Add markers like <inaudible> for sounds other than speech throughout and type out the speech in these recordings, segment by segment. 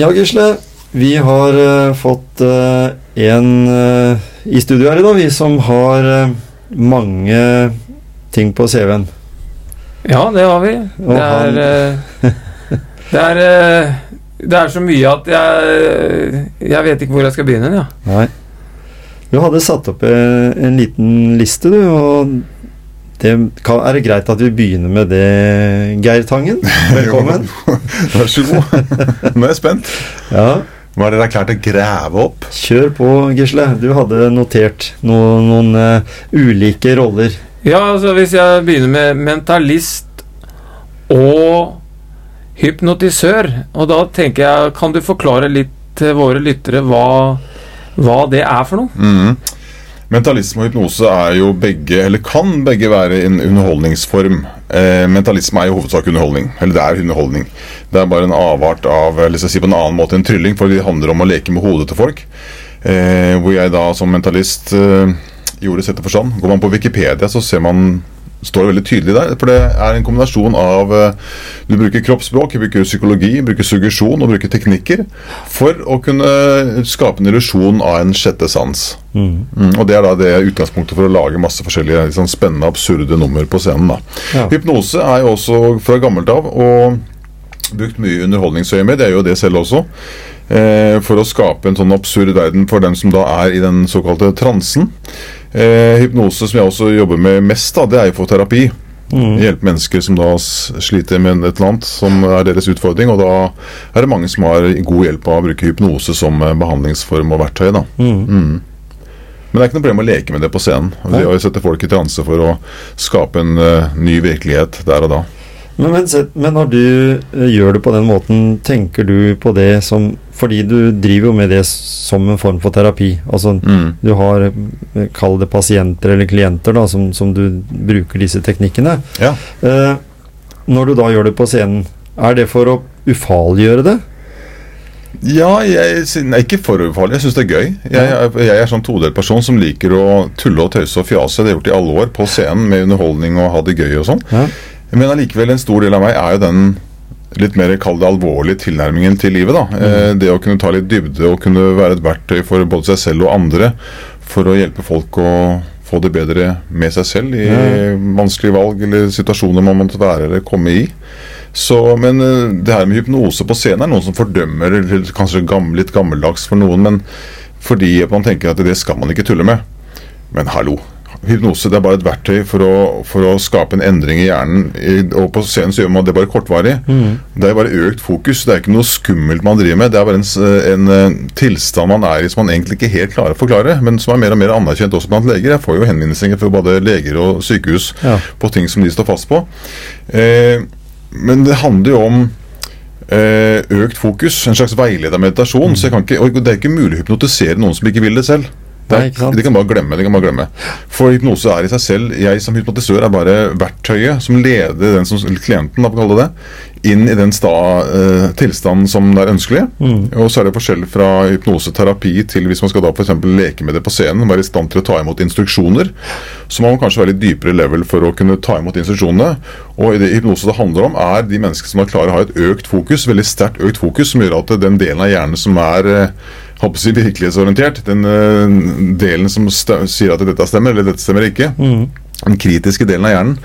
Ja, Gisle. Vi har uh, fått uh, en uh, i studio her i dag, vi som har mange ting på CV-en. Ja, det har vi. Og Det er, det er Det er så mye at jeg Jeg vet ikke hvor jeg skal begynne. Ja. Nei. Du hadde satt opp en, en liten liste, du, og det, kan, er det greit at vi begynner med det, Geir Tangen? <laughs> Velkommen. <laughs> Vær så god. Nå er jeg spent. Ja, Hva er det dere er klart å grave opp? kjør på, Gisle. Du hadde notert noen, noen uh, ulike roller. ja, altså hvis jeg begynner med mentalist og hypnotisør, og da tenker jeg Kan du forklare litt til våre lyttere hva, hva det er for noe? Mhm. Mentalisme og hypnose er jo begge, eller kan begge være en underholdningsform. Eh, mentalisme er jo hovedsak underholdning. Eller det er underholdning. Det er bare en avart av eller skal si på en annen måte en trylling, for det handler om å leke med hodet til folk. Eh, hvor jeg da som mentalist eh, gjorde sett og forstand. Går man på Wikipedia, så ser man står veldig tydelig der. For det er en kombinasjon av eh, Du bruker kroppsspråk, du bruker psykologi, bruker suggesjon og bruker teknikker for å kunne skape en illusjon av en sjette sans. Mm, og Det er da det utgangspunktet for å lage masse forskjellige sånn spennende, absurde nummer på scenen. Ja. Hypnose er jo også fra gammelt av og brukt mye underholdningsøyemed, det er jo det selv også. Eh, for å skape en sånn absurd verden for den som da er i den såkalte transen. Eh, hypnose, som jeg også jobber med mest, da, det er jo for terapi. Hjelpe mennesker som da sliter med et eller annet som er deres utfordring. Og da er det mange som har god hjelp av å bruke hypnose som eh, behandlingsform og verktøy. da. Mm. Men det er ikke noe problem å leke med det på scenen. Det å sette folk i transe for å skape en uh, ny virkelighet der og da. Men, men, men når du eh, gjør det på den måten, tenker du på det som Fordi du driver jo med det som en form for terapi. Altså Mm. du har, eh, kall det pasienter eller klienter, da, som, som du bruker disse teknikkene. Ja. Eh, når du da gjør det på scenen, er det for å ufarliggjøre det? Ja, jeg nei, ikke for ufarlig. Jeg syns det er gøy. Jeg, jeg, jeg er sånn todelt person som liker å tulle og tøyse og fjase. Det har jeg gjort i alle år, på scenen med underholdning og ha det gøy og sånn. Ja. Men allikevel, en stor del av meg er jo den litt mer kall det alvorlige tilnærmingen til livet. da. Eh, det å kunne ta litt dybde og kunne være et verktøy for både seg selv og andre for å hjelpe folk å få det bedre med seg selv i vanskelige valg eller situasjoner man måtte være eller komme i. Så, men eh, det her med hypnose på scenen er noen som fordømmer, eller kanskje gammel, litt gammeldags for noen, men fordi man tenker at det skal man ikke tulle med. Men hallo. Hypnose det er bare et verktøy for å, for å skape en endring i hjernen. I, og på scenen så gjør man det bare kortvarig. Det er bare økt fokus. Det er ikke noe skummelt man driver med. Det er bare en, en, eh, tilstand man er i som man egentlig ikke helt klarer å forklare, men som er mer og mer anerkjent også blant leger. Jeg får jo henvendelser fra både leger og sykehus Ja. på ting som de står fast på. Eh, men det handler jo om eh, økt fokus, en slags veileda meditasjon. Så jeg kan ikke, og det er ikke mulig å hypnotisere noen som ikke vil det selv. Det, Nei, er, ikke sant? de kan bare glemme. de kan bare glemme For hypnose er i seg selv Jeg som hypnotisør er bare verktøyet som leder den som, klienten da, det det, inn i den sta, eh, tilstanden som er ønskelig. Og så er det forskjell fra hypnoseterapi til hvis man skal da f.eks. leke med det på scenen, være i stand til å ta imot instruksjoner. Så må man kanskje være litt dypere level for å kunne ta imot instruksjonene. Og i det hypnose det handler om, er de menneskene som da klarer å ha et økt fokus, veldig sterkt økt fokus, som gjør at den delen av hjernen som er eh, håper virkelighetsorientert, den eh, delen som sier at dette stemmer, eller dette stemmer ikke, den kritiske delen av hjernen,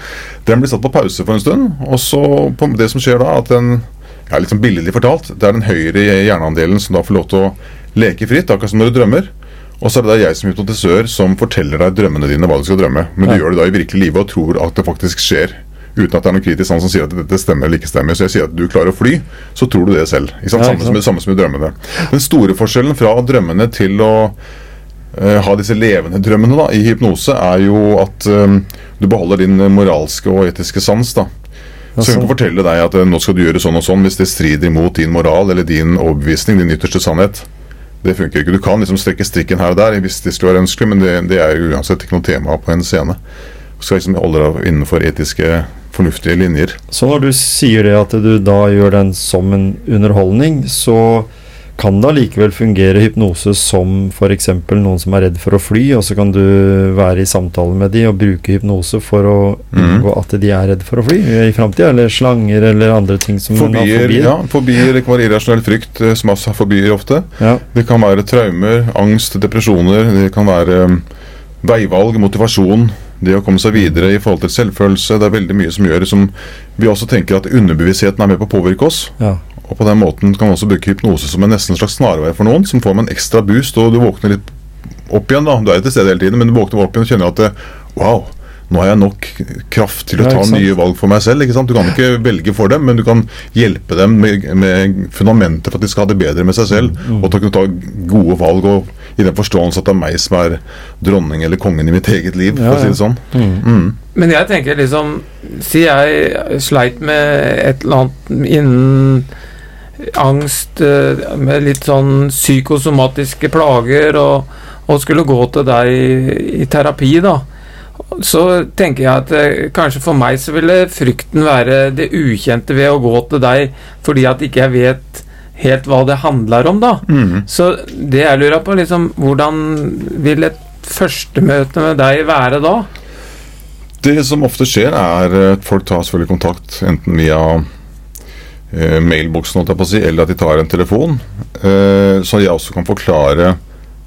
den blir satt på pause for en stund. Og så på det som skjer da, at den ja, litt sånn billedlig fortalt, det er den høyre hjerneandelen som da får lov til å leke fritt, akkurat som når du drømmer. Og så er det da jeg som hypnotisør som forteller deg drømmene dine hva du skal drømme. Men du gjør det da i virkelig livet og tror at det faktisk skjer. Uten at det er noen kritisk sans som sier at dette stemmer eller ikke stemmer. Så jeg sier at du klarer å fly, så tror du det selv. Ikke sant? Samme, som, samme som i drømmene. Den store forskjellen fra drømmene til å eh, ha disse levende drømmene da, i hypnose, er jo at um, du beholder din moralske og etiske sans. da. Så jeg kan fortelle deg at eh, nå skal du gjøre sånn og sånn hvis det strider imot din moral eller din overbevisning, din ytterste sannhet. Det funker ikke. Du kan liksom strekke strikken her og der hvis det skulle være ønskelig, men det, det er jo uansett ikke noe tema på en scene. Du skal liksom holde deg innenfor etiske, fornuftige linjer. Så når du sier det at du da gjør den som en underholdning, så kan det allikevel fungere hypnose som f.eks. noen som er redd for å fly, og så kan du være i samtale med de og bruke hypnose for å unngå mm. at de er redd for å fly i framtida, eller slanger eller andre ting som man har Fobier, fobier. ja, fobier kan være irrasjonell frykt, eh, som også har fobier ofte. Ja. Det kan være traumer, angst, depresjoner. Det kan være um, veivalg, motivasjon. Det å komme seg videre i forhold til selvfølelse. Det er veldig mye som gjør som vi også tenker at underbevisstheten er med på å påvirke oss. ja. Og på den måten kan man også bruke hypnose som en nesten slags snarvei for noen, som får med en ekstra boost, og du våkner litt opp igjen. da, Du er til stede hele tiden, men du våkner opp igjen og kjenner at det, wow, nå har jeg nok kraft til å ta nye valg for meg selv. ikke sant? Du kan ikke velge for dem, men du kan hjelpe dem med, med fundamentet for at de skal ha det bedre med seg selv, Mm. og til å kunne ta gode valg. og i den forståelse at det er meg som er dronning eller kongen i mitt eget liv. Ja, for å si det sånn. Mm. Mm. Men jeg tenker liksom Si jeg sleit med et eller annet innen angst, eh, med litt sånn psykosomatiske plager, og, og skulle gå til deg i, i terapi, da. Så tenker jeg at eh, kanskje for meg så ville frykten være det ukjente ved å gå til deg, fordi at ikke jeg vet helt hva det handler om, da. Mm. Så det jeg lurer på, liksom Hvordan vil et førstemøte med deg være da? Det som ofte skjer, er at folk tar selvfølgelig kontakt enten via eh, mailboksen, holdt jeg på å si, eller at de tar en telefon. Eh, så jeg også kan forklare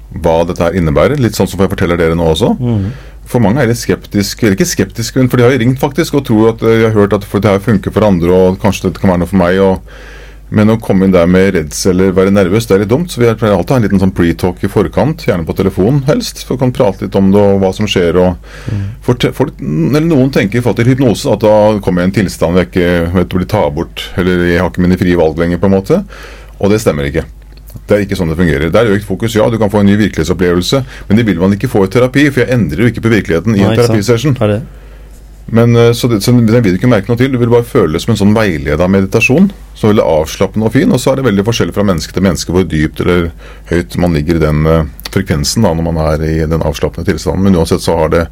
hva dette her innebærer. Litt sånn som jeg forteller dere nå også. Mm. For mange er litt skeptiske, eller ikke skeptiske, men for de har ringt faktisk og tror at de har hørt at det her funker for andre, og kanskje dette kan være noe for meg. og men å komme inn der med redsel eller være nervøs, det er litt dumt. Så vi pleier alltid å ha en liten sånn pre-talk i forkant, gjerne på telefon helst. For vi kan prate litt om det og hva som skjer. Og te- folk, eller noen tenker i forhold til hypnose at da kommer jeg i en tilstand hvor jeg ikke vet å bli ta bort, eller jeg har ikke mine frie valg lenger, på en måte. Og det stemmer ikke. Det er ikke sånn det fungerer. Det er økt fokus, ja, du kan få en ny virkelighetsopplevelse, men det vil man ikke få i terapi, for jeg endrer jo ikke på virkeligheten i Nei, en terapisession. Er? Men eh, så, det, så Den vil du ikke merke noe til. Du vil bare føle det som en sånn veileda meditasjon. Så veldig avslappende og fin. Og så er det veldig forskjellig fra menneske til menneske hvor dypt eller høyt man ligger i den uh, frekvensen da når man er i den avslappende tilstanden. Men uansett så har det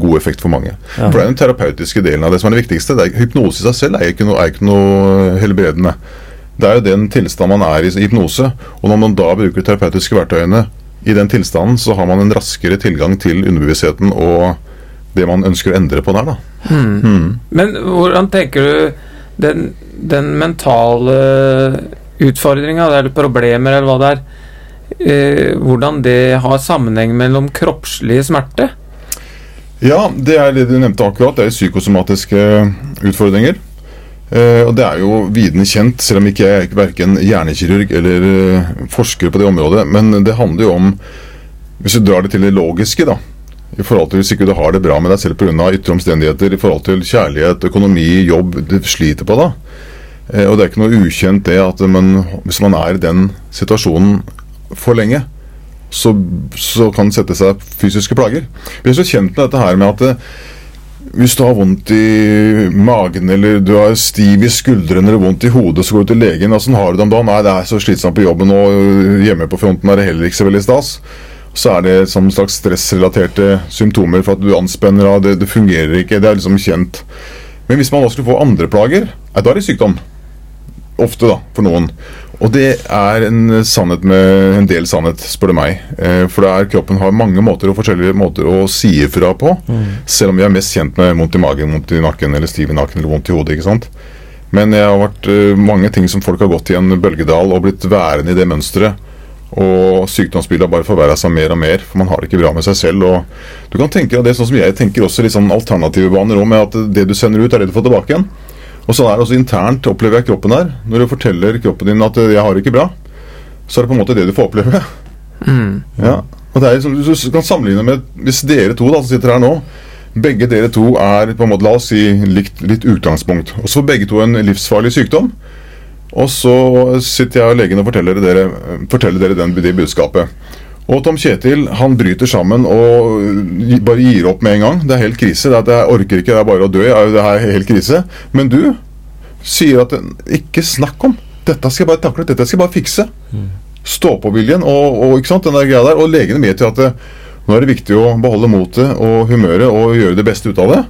god effekt for mange. Ja. For det er den terapeutiske delen av det som er det viktigste. Det er, hypnose i seg selv er ikke noe, er ikke noe helbredende. Det er jo den tilstanden man er i i hypnose. Og når man da bruker terapeutiske verktøyene i den tilstanden, så har man en raskere tilgang til underbevisstheten og det man ønsker å endre på der, da. Mm. Men hvordan tenker du den, den mentale utfordringa, eller problemer, eller hva det er, eh, hvordan det har sammenheng mellom kroppslig smerte? Ja, det er det du nevnte akkurat. Det er psykosomatiske utfordringer. Eh, og det er jo vidende kjent, selv om ikke jeg er verken hjernekirurg eller uh, forsker på det området. Men det handler jo om Hvis du drar det til det logiske, da. I forhold til Hvis ikke du har det bra med deg selv pga. ytre omstendigheter, i forhold til kjærlighet, økonomi, jobb du sliter på da. Uh, og det er ikke noe ukjent det at man, hvis man er i den situasjonen for lenge, så, så kan det sette seg fysiske plager. Vi er så kjent med dette her med at hvis du har vondt i magen, eller du er stiv i skuldrene eller vondt i hodet, så går du til legen. Åssen har du det om dagen? Nei, det er så slitsomt på jobben, og hjemme på fronten er det heller ikke så veldig stas. Så er det som slags stressrelaterte symptomer for at du anspenner av det, det fungerer ikke. Det er liksom kjent. Men hvis man da skulle få andre plager, da er det sykdom. Ofte, da, for noen. Og det er en sannhet med en del sannhet, spør du meg. Eh, for det er, kroppen har mange måter og forskjellige måter å si ifra på. Selv om vi er mest kjent med vondt i magen, vondt i nakken eller stiv i nakken eller vondt i hodet. ikke sant? Men jeg har vært eh, mange ting som folk har gått i en bølgedal og blitt værende i det mønsteret. Og sykdomsbildet har bare forverra seg mer og mer, for man har det ikke bra med seg selv. Og du kan tenke deg det sånn som jeg tenker også litt sånn alternative baner òg, med at det du sender ut, er det du får tilbake igjen. Og sånn er det også internt, opplever jeg kroppen her. Når du forteller kroppen din at eh, 'jeg har det ikke bra', så er det på en måte det du får oppleve. Mm. <laughs> Ja, og det er liksom, Du kan sammenligne med Hvis dere to da som sitter her nå Begge dere to er på en måte, la oss si, likt, litt utgangspunkt. Og så får begge to en livsfarlig sykdom. Og så sitter jeg og legen og forteller dere, forteller dere den, det budskapet. Og Tom Kjetil han bryter sammen og bare gir opp med en gang. Det er helt krise. Det er at jeg orker ikke, det er bare å dø. Det er helt krise. Men du sier at ikke snakk om. Dette skal jeg bare takle. Dette skal jeg bare fikse. Stå-på-viljen og, og ikke sant, den der greia der. Og legene vet jo at det, nå er det viktig å beholde motet og humøret og gjøre det beste ut av det.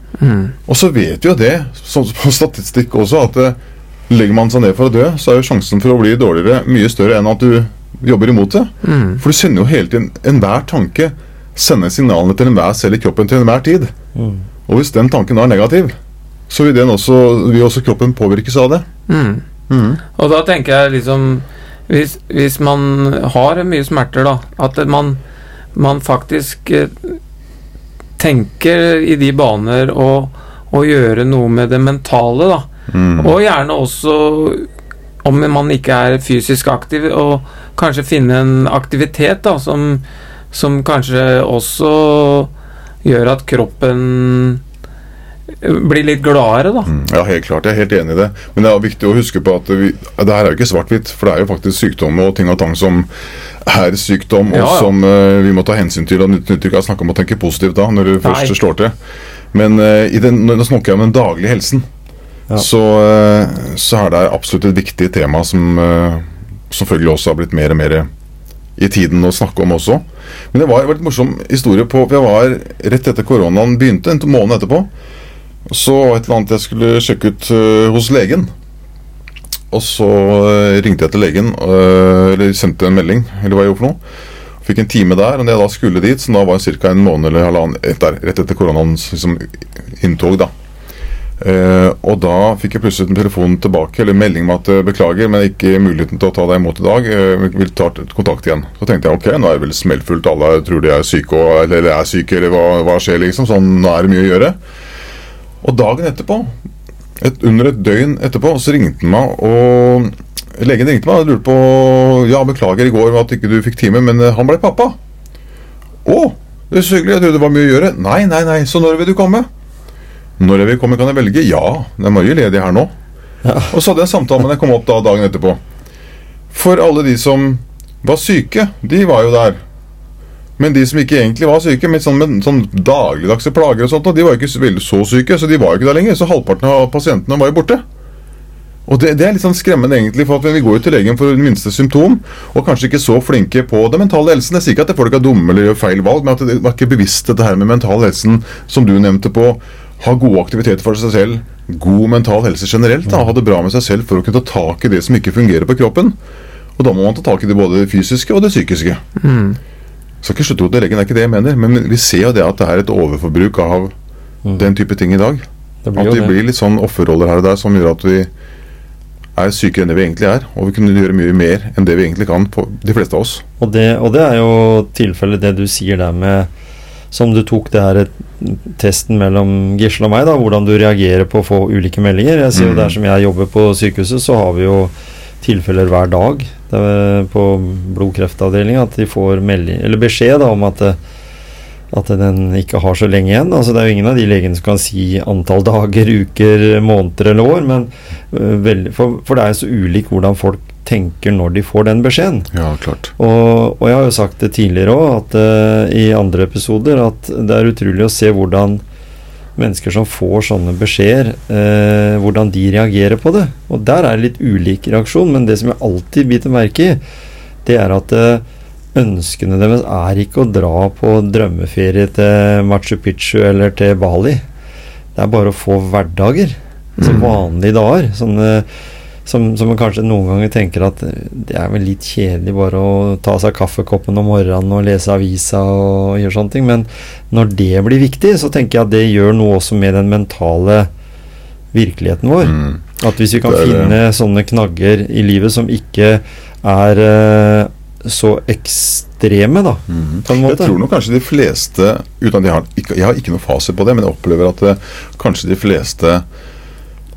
Og så vet vi jo det, sånn på <laughs> statistikk også, at eh, legger man seg ned for å dø, så er jo sjansen for å bli dårligere mye større enn at du jobber imot det. For du sender jo hele tiden enhver tanke sender signalene til enhver selv i kroppen til enhver tid. Og hvis den tanken da er negativ, så vil, den også, vil også kroppen påvirkes av det. Mm. Og da tenker jeg liksom Hvis, hvis man har mye smerter, da, at man, man faktisk eh, tenker i de baner og, og gjøre noe med det mentale, da. Og gjerne også om man ikke er fysisk aktiv, og kanskje finne en aktivitet da, som, som kanskje også gjør at kroppen blir litt gladere, da. Mm, Ja, helt klart. Jeg er helt enig i det. Men det er viktig å huske på at vi, det her er jo ikke svart-hvitt. For det er jo faktisk sykdom og ting og tang som er sykdom, og Ja, ja. som uh, vi må ta hensyn til. Og nytter ikke å snakke om å tenke positivt da, når først Nei. slår til. Men uh, i den, nå snakker jeg om den daglige helsen. Ja. Så, uh, så er det absolutt et viktig tema som eh, selvfølgelig også har blitt mer og mer i tiden å snakke om også. Men det var en veldig morsom historie på jeg var rett etter koronaen begynte, en måned etterpå. Så var et eller annet jeg skulle sjekke ut uh, hos legen. Og så uh, ringte jeg til legen, uh, eller sendte en melding, eller hva jeg gjorde for noe. Fikk en time der, og da jeg da skulle dit, som da var ca. en måned eller halvannen etter, rett etter koronaens liksom, inntog, da. Eh, og da fikk jeg plutselig en telefon tilbake, eller melding med at eh, beklager, men ikke muligheten til å ta deg imot i dag. Eh, vil ta kontakt igjen. Så tenkte jeg ok, nå er det vel smellfullt, alle tror de er syke, og, eller, eller er syke, eller hva, hva skjer, liksom. Sånn, nå er det mye å gjøre. Og dagen etterpå, et, under et døgn etterpå, så ringte han meg, og legen ringte meg og lurte på Ja, beklager i går at ikke du fikk time, men han ble pappa. Å, det er så hyggelig, jeg trodde det var mye å gjøre. Nei, nei, nei, så når vil du komme? Når jeg vil komme, kan jeg velge? Ja, det er mye ledig her nå. Og så hadde jeg en samtale med den jeg kom opp da dagen etterpå. For alle de som var syke, de var jo der. Men de som ikke egentlig var syke, med sånn, med sånn dagligdagse plager og sånt, og de var jo ikke så syke, så de var jo ikke der lenger. Så halvparten av pasientene var jo borte. Og det, det er litt sånn skremmende, egentlig, for at vi går jo til legen for det minste symptom, og kanskje ikke så flinke på det mentale helsen. Jeg sier ikke at folk er dumme eller gjør feil valg, men at det var ikke bevisst dette her med mental helsen, som du nevnte på. Ha gode aktiviteter for seg selv. God mental helse generelt. Da. Ha det bra med seg selv for å kunne ta tak i det som ikke fungerer på kroppen. Og da må man ta tak i det både det fysiske og det psykiske. Skal ikke slutte til legen, det er ikke det jeg mener, men vi ser jo det at det er et overforbruk av den type ting i dag. Det blir At vi det. blir litt sånn offerroller her og der som gjør at vi er sykere enn det vi egentlig er. Og vi kunne gjøre mye mer enn det vi egentlig kan, på de fleste av oss. Og det, og det er jo tilfellet det du sier der med Som du tok det her testen mellom Gisle og meg, da, hvordan du reagerer på å få ulike meldinger. Jeg sier jo Mm. Der som jeg jobber på sykehuset, så har vi jo tilfeller hver dag er på blodkreftavdelinga at de får melding, eller beskjed da, om at, det, at den ikke har så lenge igjen. Altså, det er jo ingen av de legene som kan si antall dager, uker, måneder eller år. Men, for, for det er jo så ulik hvordan folk tenker når de får den beskjeden. Ja, klart. Og, og jeg har jo sagt det tidligere òg, i andre episoder, at det er utrolig å se hvordan mennesker som får sånne beskjeder, eh, hvordan de reagerer på det. Og der er det litt ulik reaksjon, men det som jeg alltid biter merke i, det er at eh, ønskene deres er ikke å dra på drømmeferie til Machu Picchu eller til Bali. Det er bare å få hverdager. Altså vanlige dager. Sånne som, som man kanskje noen ganger tenker at eh, det er vel litt kjedelig bare å ta seg kaffekoppen om morgenen og lese avisa og gjøre sånne ting, men når det blir viktig, så tenker jeg at det gjør noe også med den mentale virkeligheten vår. Mm. At hvis vi kan Det det. finne sånne knagger i livet som ikke er eh, så ekstreme, da, på en måte. Jeg tror nok kanskje de fleste uten at jeg, har, ikke, jeg har ikke noe fasit på det, men jeg opplever at eh, kanskje de fleste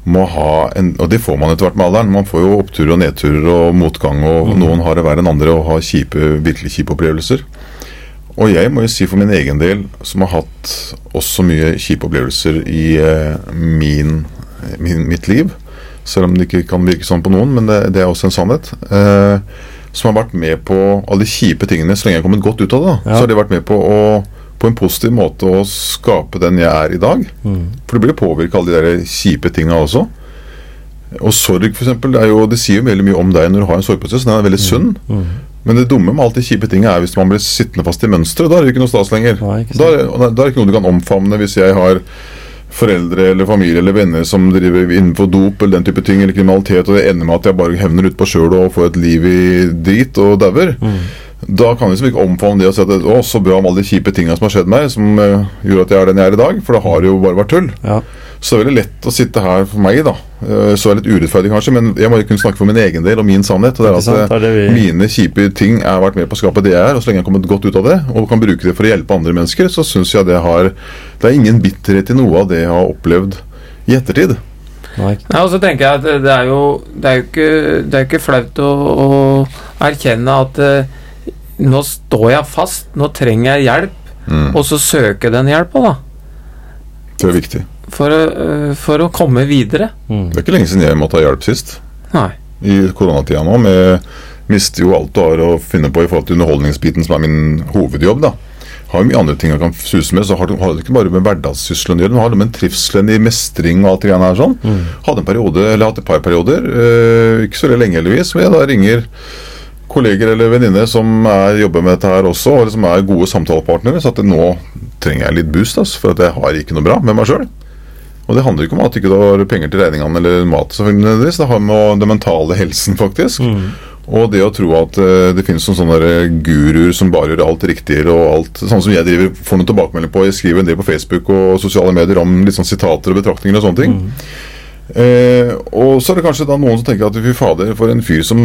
må ha en Og det får man etter hvert med alderen. Man får jo oppturer og nedturer og motgang, og noen har det verre enn andre og har kjipe, virkelig kjipe opplevelser. Og jeg må jo si for min egen del, som har hatt også mye kjipe opplevelser i eh, min, min, mitt liv, selv om det ikke kan virke sånn på noen, men det, det er også en sannhet, eh, som har vært med på alle de kjipe tingene så lenge jeg har kommet godt ut av det. Ja. Så har de vært med på å på en positiv måte å skape den jeg er i dag. Mm. For du blir påvirka av alle de der kjipe tinga også. Og sorg, eksempel, det, jo, det sier jo veldig mye om deg når du har en sorgprosess. Den er veldig sunn. Mm. Men det dumme med alt de kjipe tinga er hvis man blir sittende fast i mønsteret. Da er det ikke noe stas lenger. Nei, da, er, da er det ikke noe du kan omfavne hvis jeg har foreldre eller familie eller venner som driver innenfor dop eller den type ting, eller kriminalitet, og det ender med at jeg bare hevner ut på sjøl og får et liv i drit og dauer. Mm. Da kan jeg liksom ikke omfavne det og si at å, så bra om alle de kjipe tinga som har skjedd meg, som uh, gjorde at jeg er den jeg er i dag. For det har jo bare vært tull. Ja. Så det er veldig lett å sitte her for meg, da. Eh, Så er det litt urettferdig, kanskje, men jeg må jo kunne snakke for min egen del og min sannhet. Og det er Ikke sant? at Det er det eh, vi- mine kjipe ting har vært med på å skape det jeg er, og så lenge jeg har kommet godt ut av det, og kan bruke det for å hjelpe andre mennesker, så syns jeg det har Det er ingen bitterhet i noe av det jeg har opplevd i ettertid. Nei. Ja, og så tenker jeg at det- er jo, det er jo ikke, det er jo ikke flaut å, å erkjenne at eh, nå står jeg fast, nå trenger jeg hjelp, Mm. og så søke den hjelpa, da. Det er viktig. For eh, for å komme videre. Mm. Det er ikke lenge siden jeg måtte ha hjelp sist. Nei. I koronatida nå. Vi mister jo alt du har å finne på i forhold til underholdningsbiten, som er min hovedjobb. da har jo mye andre ting jeg kan suse med, så har det, har det ikke bare med hverdagssysselen å gjøre. Det har det med trivselen i mestring og alt det greiene her sånn. Hadde en periode, eller hatt et par perioder, øh, ikke så veldig lenge heldigvis, hvor jeg da ringer kolleger eller venninner som er, jobber med dette her også, og som er gode samtalepartnere, så at nå trenger jeg litt boost, altså, for at jeg har ikke noe bra med meg sjøl. Og det handler ikke om at du ikke har penger til regningene eller mat, selvfølgelig nødvendigvis. Det har med den mentale helsen, faktisk. Og det å tro at eh, det finnes noen sånne guruer som bare gjør alt riktigere og alt Sånn som jeg driver, får noen tilbakemelding på. Jeg skriver en del på Facebook og sosiale medier om litt sånn sitater og betraktninger og sånne ting. Eh, og så er det kanskje da noen som tenker at fy fader, for en fyr som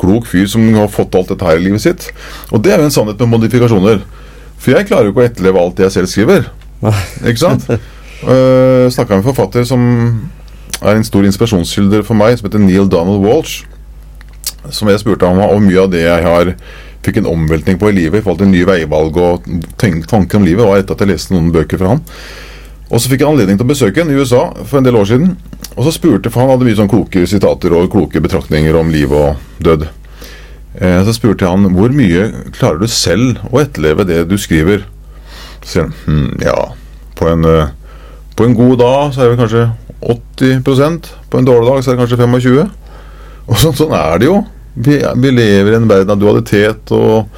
Klok fyr som har fått alt dette her i livet sitt. Og det er jo en sannhet med modifikasjoner. For jeg klarer jo ikke å etterleve alt det jeg selv skriver. Ikke sant? Uh, Snakka med en forfatter som er en stor inspirasjonskilde for meg, som heter Neil Donald Walsh. Som jeg spurte ham om, mye av det jeg har fikk en omveltning på i livet i forhold til nye veivalg og tanker om livet, var etter at jeg leste noen bøker fra han. Og så fikk jeg anledning til å besøke ham i USA for en del år siden. Og så spurte, for han hadde mye sånn kloke sitater og kloke betraktninger om liv og død. Eh, så spurte jeg han hvor mye klarer du selv å etterleve det du skriver. Så sier han hm, ja, på en, eh, på en god dag så er det kanskje 80% På en dårlig dag så er det kanskje 25 Og sånn, sånn er det jo. Vi, vi lever i en verden av dualitet og,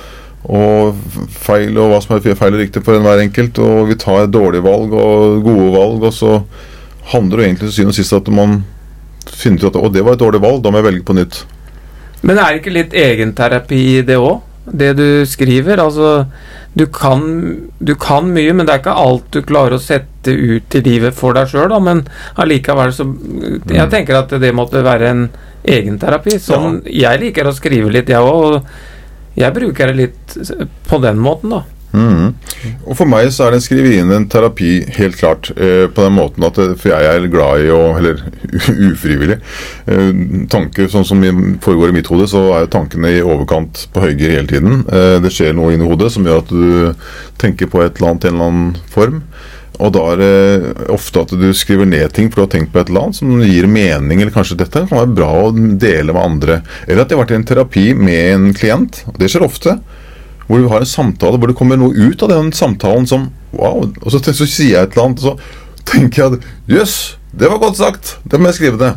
og feil og hva som er feil og riktig for enhver enkelt. Og vi tar dårlige valg og gode valg, og så handler det egentlig til syvende og sist at man finner ut at å, det var et dårlig valg, da må jeg velge på nytt. Men er det ikke litt egenterapi i det òg? Det du skriver? Altså, du kan, du kan mye, men det er ikke alt du klarer å sette ut i livet for deg sjøl, men allikevel så Jeg tenker at det måtte være en egenterapi. Sånn jeg liker å skrive litt, jeg òg. Jeg bruker det litt på den måten, da. Mm. Og For meg så er den skriverien en terapi, helt klart. Eh, på den måten at For jeg er glad i å Eller <laughs> ufrivillig. Eh, tanker sånn som foregår i mitt hode, så er tankene i overkant på høygir hele tiden. Eh, det skjer noe inni hodet som gjør at du tenker på et eller annet i en eller annen form. Og da er det ofte at du skriver ned ting for du har tenkt på et eller annet som gir mening, eller kanskje dette kan være bra å dele med andre. Eller at jeg har vært i en terapi med en klient. og Det skjer ofte hvor du har en samtale hvor det kommer noe ut av den samtalen som Wow. Og så, så sier jeg et eller annet, og så tenker jeg at Jøss, det var godt sagt! Det må jeg skrive det.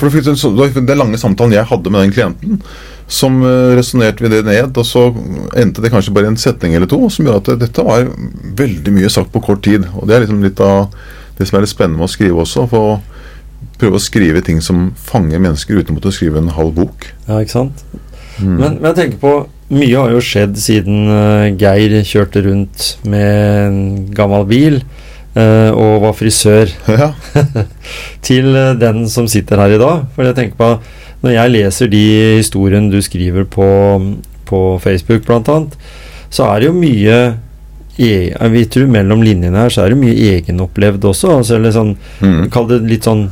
For det det den lange samtalen jeg hadde med den klienten, som uh, resonnerte vi det ned, og så endte det kanskje bare en setning eller to, som gjorde at dette var veldig mye sagt på kort tid. Og det er liksom litt av det som er litt spennende med å skrive også. For å prøve å skrive ting som fanger mennesker uten å skrive en halv bok. Ja, ikke sant? Men, men jeg tenker på Mye har jo skjedd siden eh, Geir kjørte rundt med en gammel bil eh, og var frisør, Ja. <laughs> til eh, den som sitter her i dag. For jeg tenker på Når jeg leser de historiene du skriver på, på Facebook, annet, så er det jo mye e Vi tror mellom linjene her så er det mye egenopplevd også. Altså, eller sånn Mm. Kall det litt sånn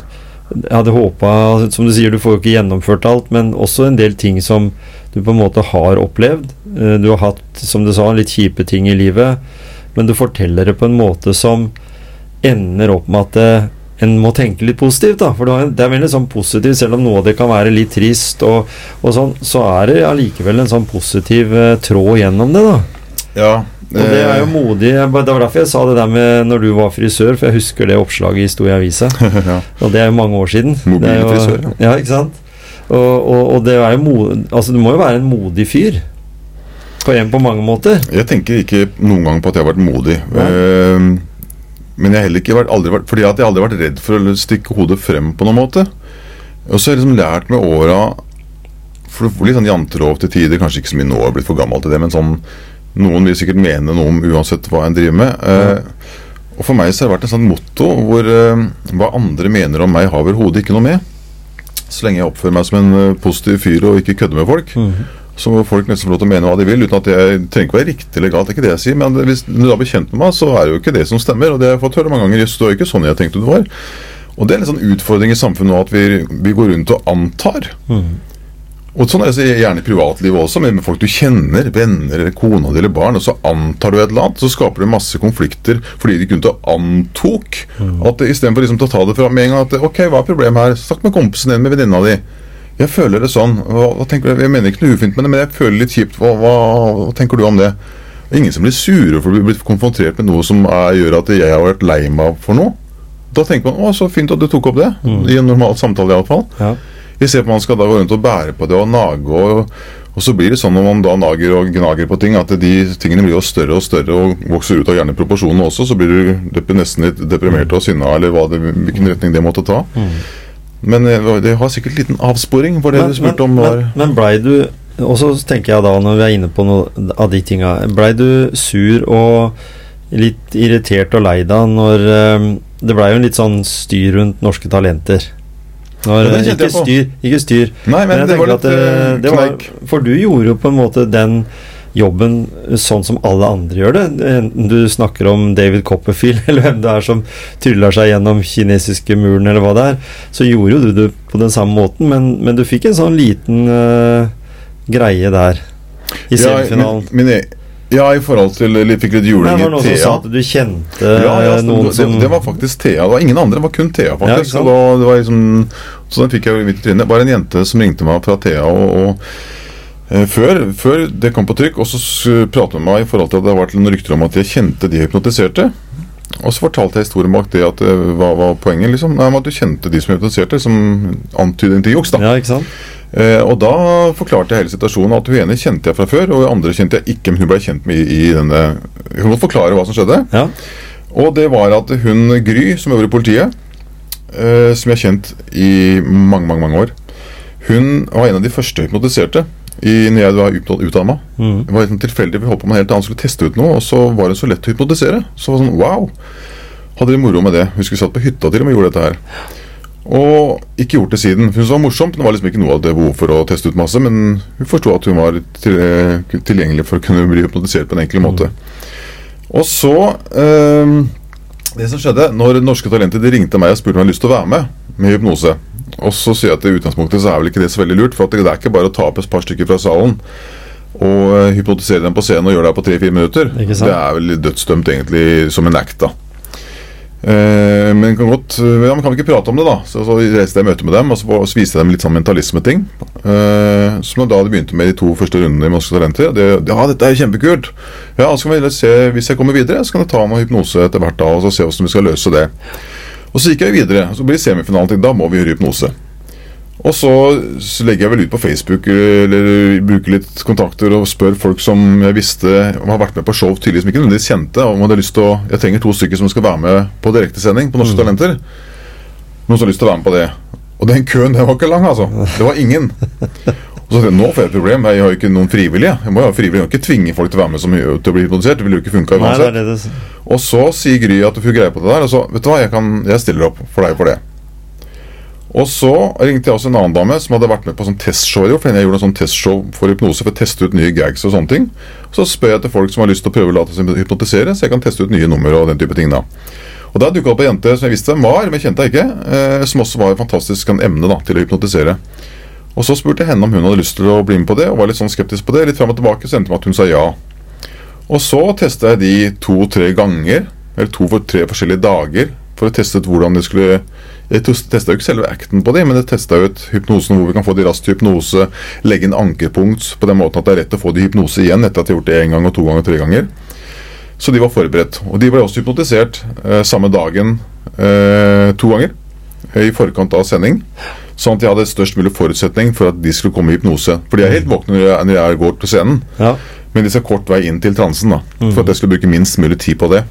Jeg hadde håpa Som du sier, du får jo ikke gjennomført alt, men også en del ting som du på en måte har opplevd. Eh, Du har hatt, som du sa, litt kjipe ting i livet, men du forteller det på en måte som ender opp med at det, en må tenke litt positivt, da. For det er- veldig sånn positivt, selv om noe av det kan være litt trist, og, og sånn, så er det allikevel en sånn positiv eh, tråd gjennom det, da. Ja. Og det er jo eh, modig. Det var derfor jeg sa det der med når du var frisør, for jeg husker det oppslaget i Sto i avisa. <laughs> ja. Og det er jo mange år siden. Mobil frisør, ja. ja. ikke sant? Og, og, og det er jo modig Altså, du må jo være en modig fyr. På en på mange måter. Jeg tenker ikke noen gang på at jeg har vært modig. Ja. Eh, men jeg har heller ikke vært, aldri vært Fordi at jeg aldri har vært redd for å stikke hodet frem på noen måte. Og så har jeg liksom lært med åra For det var litt sånn jantelov til tider, kanskje ikke så mye nå, jeg har blitt for gammel til det, men sånn Noen vil sikkert mene noe om uansett hva en driver med. Eh, og for meg så har det vært en sånn motto hvor eh, hva andre mener om meg, har overhodet ikke noe med. Så lenge jeg oppfører meg som en eh, positiv fyr og ikke kødder med folk, så må folk nesten få lov til å mene hva de vil, uten at jeg trenger ikke være riktig eller galt. Det er ikke det jeg sier, men hvis du da blir kjent med meg, så er det jo ikke det som stemmer. Og det har jeg fått høre mange ganger. Jøss, du er jo ikke sånn jeg tenkte du var. Og det er en sånn utfordring i samfunnet nå at vi, vi går rundt og antar. Og sånn er det gjerne i privatlivet også, men med folk du kjenner, venner eller kona di eller barn, og så antar du et eller annet, så skaper det masse konflikter fordi de kun antok. At Istedenfor liksom å ta det fra med en gang at ok, hva er problemet her? Snakk med kompisen din, med venninna di. Jeg føler det sånn. Hva, hva tenker du? Jeg mener ikke noe ufint med det, men jeg føler litt kjipt. Hva, hva, hva tenker du om det? Det er ingen som blir sure for å bli konfrontert med noe som er, gjør at jeg har vært lei meg for noe. Da tenker man 'Å, så fint at du tok opp det'. I en normal samtale, iallfall. Ja. på at man skal da gå rundt og bære på det og nage. Og, og så blir det sånn når man da nager og gnager på ting, at de tingene blir jo større og større og vokser ut av gjerne proporsjonene også. Så blir du nesten litt deprimert og sinna, eller hva det, hvilken retning det måtte ta. Men eh, det har sikkert en liten avsporing, for det du spurte om var men, men blei du Og så tenker jeg da, når vi er inne på noe av de tinga Blei du sur og litt irritert og lei deg når eh, Det blei jo en litt sånn styr rundt norske talenter. Når, Ja, ikke styr, ikke styr. Nei, men, jeg det var litt eh, eh, det var. For du gjorde jo på en måte den jobben sånn som alle andre gjør det. Enten du snakker om David Copperfield, <laughs> eller hvem det er som tryller seg gjennom kinesiske muren, eller hva det er, så gjorde jo du det på den samme måten, men, men du fikk en sånn liten uh, greie der i Ja, semifinalen. min, min, e- ja, i forhold til jeg Fikk litt Det var noen som sa at du kjente Ja, ja, eh, noen det, som det, det var faktisk Thea. Det var ingen andre, det var kun Thea, Ja, faktisk. Ja, da, det var liksom, så den fikk jeg i trynet. Bare en jente som ringte meg fra Thea og, og før, før det kom på trykk, og så s- pratet med meg i forhold til at det har vært noen rykter om at jeg kjente de hypnotiserte. Og så fortalte jeg historien bak det at eh, hva var poenget, liksom. Nei, at du kjente de som hypnotiserte, som antydning til juks, da. Ja, ikke sant? Eh, og da forklarte jeg hele situasjonen. At hun ene kjente jeg fra før, og andre kjente jeg ikke. Men hun ble kjent med i, i denne Hun må forklare hva som skjedde. Ja. Og det var at hun Gry, som øver i politiet, eh, som jeg har kjent i mange, mange mange år, hun var en av de første hypnotiserte i, når jeg var utdanna. Mm. Det var helt sånn tilfeldig, vi holdt på med helt annet, skulle teste ut noe, og så var det så lett å hypnotisere. Så var det sånn wow! Hadde de moro med det. Husker vi satt på hytta til og med gjorde dette her. Og ikke gjort det siden. Hun syntes det var morsomt, men det var liksom ikke noe av det behov for å teste ut masse. Men hun forsto at hun var til, eh, tilgjengelig for å kunne bli hypnotisert på en enkel måte. Og så eh, Det som skjedde når Norske Talenter de ringte meg og spurte om jeg hadde lyst til å være med med hypnose. Og så sier jeg at i utgangspunktet så er vel ikke det så veldig lurt, for det er ikke bare å ta opp et par stykker fra salen og eh, hypnotisere dem på scenen og gjøre det på tre-fire minutter. Det er vel dødsdømt egentlig som en act, da. Eh, men kan godt Ja, men kan vi ikke prate om det, da? Så, så reiste jeg møte med dem, og så, viste jeg dem litt sånn mentalismeting. Eh, som da de begynte med de to første rundene i Norske Talenter. Det, ja, dette er kjempekult! Ja, så kan vi se, Hvis jeg kommer videre, så kan jeg ta noe hypnose etter hvert da, og så se hvordan vi skal løse det. Og så gikk jeg videre. Så blir semifinalen til. Da må vi gjøre hypnose. Og så, så legger jeg vel ut på Facebook eller bruker litt kontakter og spør folk som jeg visste har vært med på show tidligere, som ikke nødvendigvis kjente. Om hadde lyst til å, Jeg trenger to stykker som skal være med på direktesending på Norske Talenter. Noen som har lyst til å være med på det. Og den køen den var ikke lang, altså. Det var ingen. Og så sier jeg, nå får jeg et problem. Jeg har jo ikke noen frivillige. Jeg må jo ha frivillige. Jeg kan ikke tvinge folk til å være med som, til å bli hypnotisert. Det ville jo ikke funka Nei, uansett. er det det Og så sier Gry at du får greie på det der. Og så, vet du hva, jeg, kan, jeg stiller opp for deg for det. Og så ringte jeg også en annen dame som hadde vært med på sånn testshow. For jeg gjorde en sånn testshow for hypnose for å teste ut nye gags og sånne ting. Så spør jeg til folk som har lyst til å prøve å late seg hypnotisere, så jeg kan teste ut nye nummer og den type ting. da. Og Da dukka opp ei jente som jeg visste hvem var, men kjente jeg ikke. Eh, som også var et fantastisk en emne da, til å hypnotisere. Og Så spurte jeg henne om hun hadde lyst til å bli med på det, og var litt sånn skeptisk på det. Litt fram og tilbake, så endte det med at hun sa ja. Og så testa jeg de to-tre ganger, eller to-tre forskjellige dager, for å teste ut hvordan de skulle Jeg testa jo ikke selve acten på de, men jeg testa ut hypnosen hvor vi kan få de raskt til hypnose, legge inn ankerpunkt på den måten at det er rett å få de i hypnose igjen etter at de har gjort det én gang og to ganger og tre ganger. Så de var forberedt. Og de ble også hypnotisert eh, samme dagen eh, to ganger eh, i forkant av sending. Sånn at de hadde størst mulig forutsetning for at de skulle komme i hypnose. For de er helt våkne når jeg- når jeg går til scenen. Ja. Men de skal kort vei inn til transen, da. For at jeg skulle bruke minst mulig tid på det.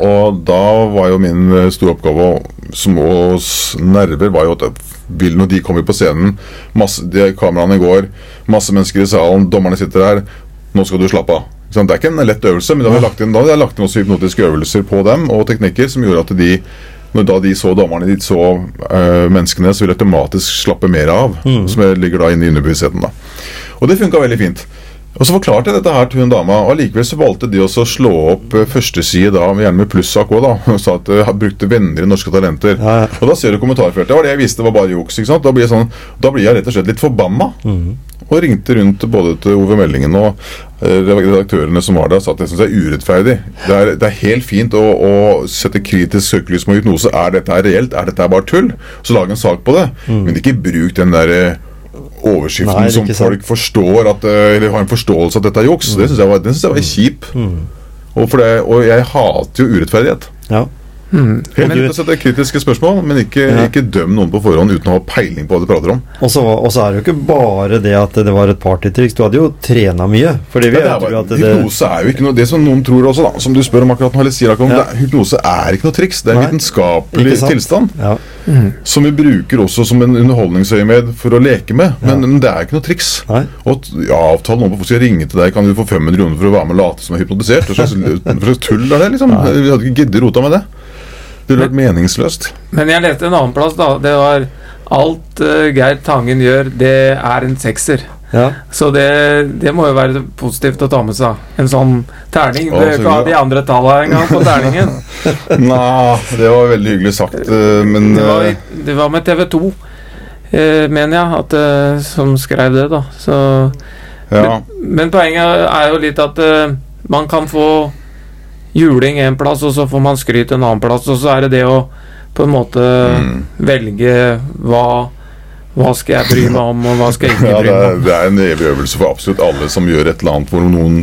Og da var jo min eh, store oppgave Og som oss nerver var jo at vil når de kommer på scenen masse, de Kameraene går, masse mennesker i salen, dommerne sitter her. Nå skal du slappe av. Sånn. Det er ikke en lett øvelse, men da hadde jeg lagt inn, da hadde jeg lagt inn også hypnotiske øvelser på dem, og teknikker som gjorde at de når da de så dommerne, de så eh, menneskene, så ville de automatisk slappe mer av. Som ligger da inne i underbevisstheten. Og det funka veldig fint. Og så forklarte jeg dette her til hun dama, og allikevel så valgte de også å slå opp eh, førsteside da, gjerne med plussak òg, da. Og sa at de brukte venner i Norske Talenter. Ja, ja. Og da ser du kommentarfeltet. Det var det jeg visste var bare juks. ikke sant? Da blir jeg, sånn, da blir jeg rett og slett litt forbanna. Og ringte rundt både til Ove Meldingen og eh, redaktørene som var der, og sa at jeg syns det er urettferdig. Det er, det er helt fint å, å sette kritisk søkelys på hypnose. Er dette her reelt? Er dette her bare tull? Så lag en sak på det. Men ikke bruk den derre overskriften Nei, som sant. folk forstår at, eh, eller har en forståelse at dette er juks. Det syns jeg, var- synes jeg var kjip. Og, det, og jeg hater jo urettferdighet. ja. Helt Men du- fint å sette kritiske spørsmål, men ikke, Ja. ikke døm noen på forhånd uten å ha peiling på hva de prater om. Og så og så er det jo ikke bare det at det var et partytriks. Du hadde jo trena mye. Fordi vi Ja, det er at det, hypnose er jo ikke noe Det som noen tror også, da, som du spør om akkurat nå, eller sier akkurat Ja. det, hypnose er ikke noe triks. Det er en Nei, vitenskapelig tilstand ja. som vi bruker også som en underholdningsøyemed for å leke med. Men, men det er ikke noe triks. Nei. Og ja, avtale noen på skal ringe til deg, kan du få 500 kroner for å være med og late som du er hypnotisert? Hva <laughs> slags tull er det, liksom? Vi hadde ikke giddet rota med det. Det ville vært meningsløst. Men jeg leste en annen plass, da. Det var Alt uh, Geir Tangen gjør, det er en sekser. ja. Så det, det må jo være positivt å ta med seg. En sånn terning. Du bør ikke ha de andre tallene engang på <laughs> terningen. Nei, det var veldig hyggelig sagt, eh, men Det var, eh, det var med TV 2, eh, mener jeg, at, som skrev det, da. Så, ja. men poenget er jo litt at eh, man kan få juling en plass, og så får man skryt en annen plass. Og så er det det å på en måte Mm. velge hva hva skal jeg bry meg om, og hva skal jeg ikke <laughs> bry meg om? om? det er en evig øvelse for absolutt alle som gjør et eller annet hvor noen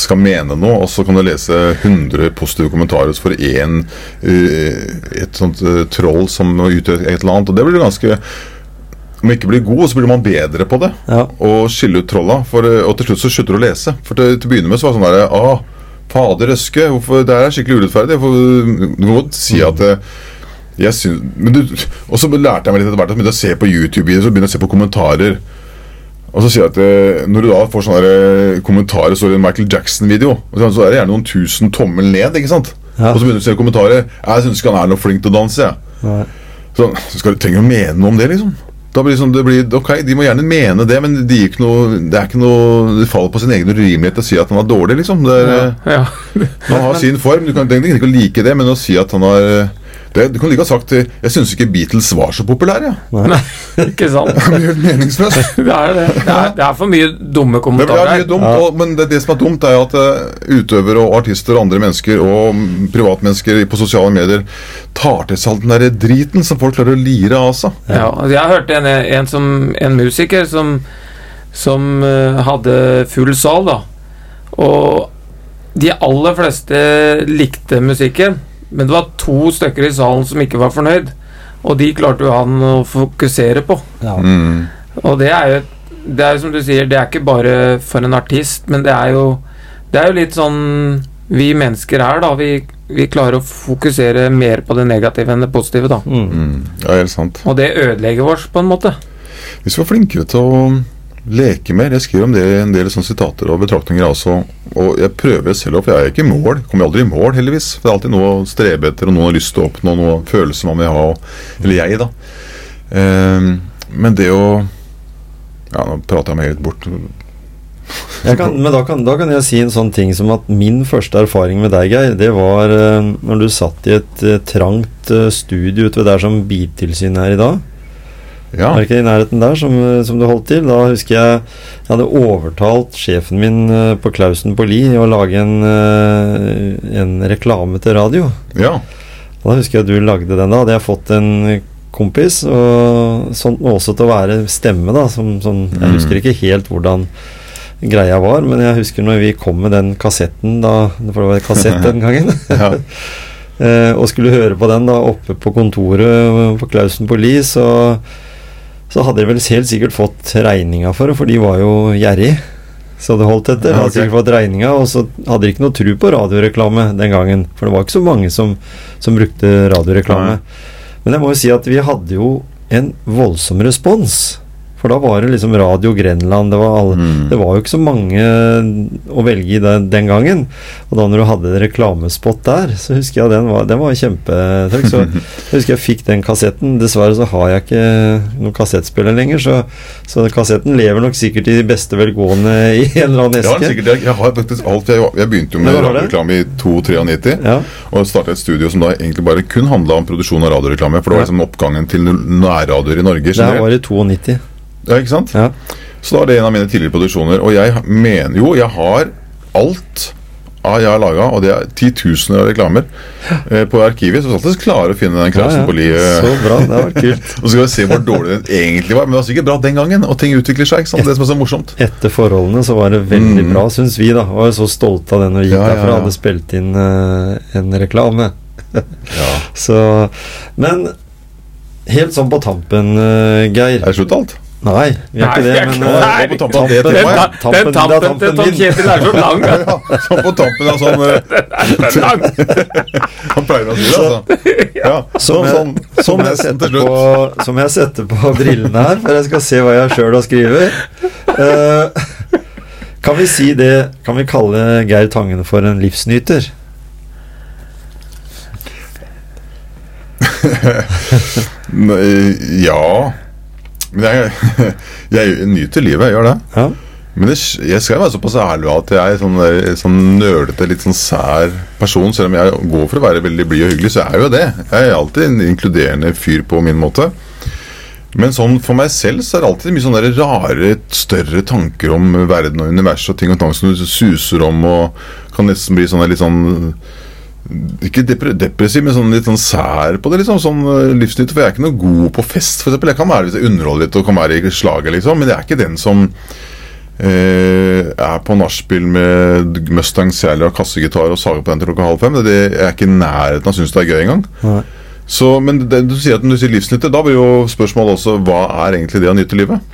skal mene noe, og så kan du lese 100 positive kommentarer for én et sånt eh, troll som utgjør et eller annet. Og det blir ganske Om man ikke blir god, så blir man bedre på det. Ja. Og skille ut trolla. For, eh, og til slutt så slutter du å lese. For til, til å begynne med så var det sånn derre ah, Fader øske, hvorfor det er skikkelig urettferdig. Du må si at eh, jeg syns, men du, Og så lærte jeg meg litt etter hvert at begynte å se på YouTube-videoer så begynte å se på kommentarer. Og så sier jeg at eh, Når du da får sånne eh, kommentarer Så er det en Michael Jackson-video, så så er det gjerne noen tusen tommel ned. ikke sant? Ja. Og så begynner du å se kommentarer. Jeg syns ikke han er noe flink til å danse. jeg. Ja. Så, så skal du trenger å mene noe om det, liksom. Da blir det sånn, det blir, ok, De må gjerne mene det, men de gir ikke noe, det er ikke noe, det faller på sin egen urimelighet å si at han er dårlig. liksom. Er, ja, Ja. Han har sin form. Du kan ikke like det, men å si at han har eh, det, Du kan like ha sagt eh, Jeg syns ikke Beatles var så populære. Ja. Nei, ikke sant? <laughs> Det blir helt meningsløst. <laughs> Det er det. Det er, det er for mye dumme Det er kommentarer. mye dumt, og, men det, det som er dumt, er at eh, utøvere og artister og andre mennesker og privatmennesker på sosiale medier tar til seg all den der driten som folk klarer å lire av seg. Ja, altså jeg hørte en, en, som, en musiker som, som eh, hadde full sal, da. Og de aller fleste likte musikken, men det var to stykker i salen som ikke var fornøyd. Og de klarte jo han å fokusere på. Ja. Mm. Og det er jo Det er jo som du sier, det er ikke bare for en artist, men det er jo Det er jo litt sånn vi mennesker er, da. Vi, vi klarer å fokusere mer på det negative enn det positive, da. Mm. Mm. Ja, helt sant. Og det ødelegger oss på en måte. Hvis Vi var flinkere til å leke mer. Jeg skriver om det i en del sånne sitater og betraktninger også. Og jeg prøver selv, for jeg er ikke i mål. Kommer aldri i mål, heldigvis. For Det er alltid noe å strebe etter, og noen har lyst til å oppnå, noe følelser man vil ha. Eller jeg, da. Um, men det å Ja, nå prater jeg meg helt bort. Kan, men da kan, da kan jeg si en sånn ting som at min første erfaring med deg, Geir, det var uh, når du satt i et uh, trangt uh, studio ute ved der som Biltilsynet er i dag. Ja. Var det ikke i nærheten der som, eh, som du holdt til? Da husker jeg jeg hadde overtalt sjefen min eh, på Klausen på Li å lage en, eh, en reklame til radio. ja. Da husker jeg at du lagde den. Da hadde jeg fått en kompis, og sånn også til å være stemme, da. Som, som, jeg Mm. husker ikke helt hvordan greia var, men jeg husker når vi kom med den kassetten da For det var kassett den gangen. <laughs> <laughs> Ja. Og skulle høre på den da oppe på kontoret på Klausen på Li, så, så hadde de vel helt sikkert fått regninga for det, for de var jo gjerrig. Så det holdt etter. Hadde sikkert fått regninga, og så hadde de ikke noe tru på radioreklame den gangen. For det var ikke så mange som, som brukte radioreklame. Men jeg må jo si at vi hadde jo en voldsom respons. For da var det liksom Radio Grenland, det var alle Mm. det var jo ikke så mange å velge i den, den gangen. Og da når du hadde en reklamespot der, så husker jeg den var, den var kjempetrykk. Så jeg <laughs> husker jeg fikk den kassetten. Dessverre så har jeg ikke noen kassettspiller lenger, så, så kassetten lever nok sikkert i beste velgående i en eller annen eske. Ja, sikkert, jeg, jeg har faktisk alt Jeg, jeg begynte jo med radioreklame i 2-93. Ja. Og starta et studio som da egentlig bare kun handla om produksjon av radioreklame. For det var liksom oppgangen til nærradioer i Norge. Det var i 92. Ja, ikke sant? Ja. Så da er det en av mine tidligere produksjoner. Og jeg mener jo jeg har alt av jeg har laga, og det er titusener av reklamer, eh, på arkivet. Så skal alltid klare å finne den Klausen på Li. eh, Så bra. Det var kult. <laughs> Og så skal vi se hvor dårlig den egentlig var. Men det var sikkert bra den gangen, og ting utvikler seg. ikke sant? Det som er så morsomt. Etter forholdene så var det veldig Mm. bra, syns vi. da Var jo så stolte av den og vi gikk Ja, derfra hadde spilt inn uh, en reklame. <laughs> Ja. Så Men helt sånn på tampen, uh, Geir Er det slutt alt? Nei, vi er ikke det, men eh, Nei, på tampen av det temaet. tampen- den tampen til Tom. Kjetil er så lang. <laughs> Ja, sånn på tampen av sånn eh. <laughs> <laughs> Han pleier å si det, altså. Ja, Som sånn, sånn, som, jeg setter på, som jeg setter på brillene her, for jeg skal se hva jeg sjøl har skrevet. Uh, kan vi si det Kan vi kalle Geir Tangen for en livsnyter? Ja Men jeg, <laughs> jeg nyter livet, jeg gjør det. Ja. Men det, jeg skal være såpass ærlig at jeg er sånn, sånn nølete, litt sånn sær person. Selv om jeg går for å være veldig blid og hyggelig, så er jeg jo det. Jeg er alltid en inkluderende fyr på min måte. Men sånn for meg selv så er det alltid mye sånne rare, større tanker om verden og universet og ting og tang som du suser om og kan nesten bli sånn litt sånn ikke depressiv, men sånn litt sånn sær på det. liksom, sånn uh, livsnytt, For jeg er ikke noe god på fest, for eksempel. Jeg kan være hvis jeg underholder litt og kan være i slaget, liksom, men jeg er ikke den som eh, er på nachspiel med Mustang Sally og kassegitar og sager på den til klokka halv fem. Det jeg er ikke i nærheten av å synes det er gøy engang. Nei. Så, men det, du sier at når du sier livsnytte, da blir jo spørsmålet også hva er egentlig det å nyte livet?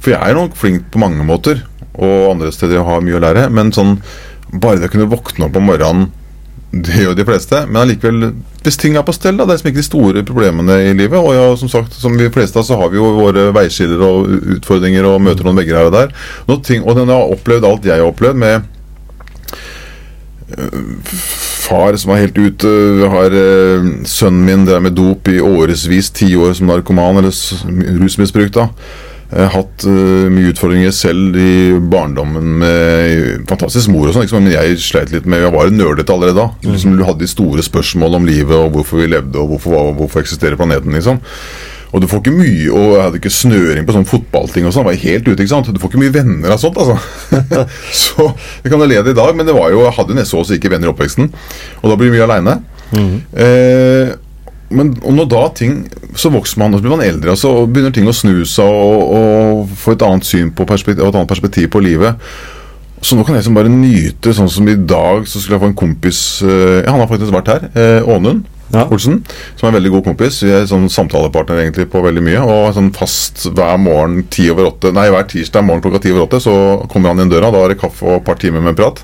For jeg er nok flink på mange måter, og andre steder jeg har mye å lære, men sånn bare det å kunne våkne opp om morgenen det gjør de fleste, men allikevel Hvis ting er på stell, da, det er liksom ikke de store problemene i livet. Og ja, som sagt, som vi fleste av, så har vi jo våre veiskiller og utfordringer og møter noen vegger her og der. Ting, og den har opplevd alt jeg har opplevd med far som er helt ute. Vi har eh, sønnen min der med dop i årevis, ti år som narkoman eller rusmisbruk. da hatt uh, mye utfordringer selv i barndommen med fantastisk mor og sånn, liksom, men jeg sleit litt med Jeg var nerdete allerede da. Liksom, du hadde de store spørsmål om livet og hvorfor vi levde og hvorfor, hvorfor eksisterer planeten. liksom og du får ikke mye Og jeg hadde ikke snøring på sånn fotballting og sånn. Var helt ute, ikke sant. Du får ikke mye venner av sånt, altså. <laughs> så vi kan jo le det i dag, men det var jo Jeg hadde jo nesten også ikke venner i oppveksten. Og da blir vi mye aleine. Eh, men og når da ting Så vokser man, og så blir man eldre, og så begynner ting å snu seg og, og få et annet syn på perspektiv, et annet perspektiv på livet. Så nå kan jeg liksom bare nyte, sånn som i dag, så skulle jeg få en kompis eh, Ja, han har faktisk vært her. Eh, Ånund. Ja. Olsen, som er en veldig god kompis. Vi er sånn samtalepartner egentlig på veldig mye. Og sånn fast hver morgen ti over åtte Nei, hver tirsdag morgen klokka ti over åtte så kommer han inn døra. Da er det kaffe og et par timer med prat.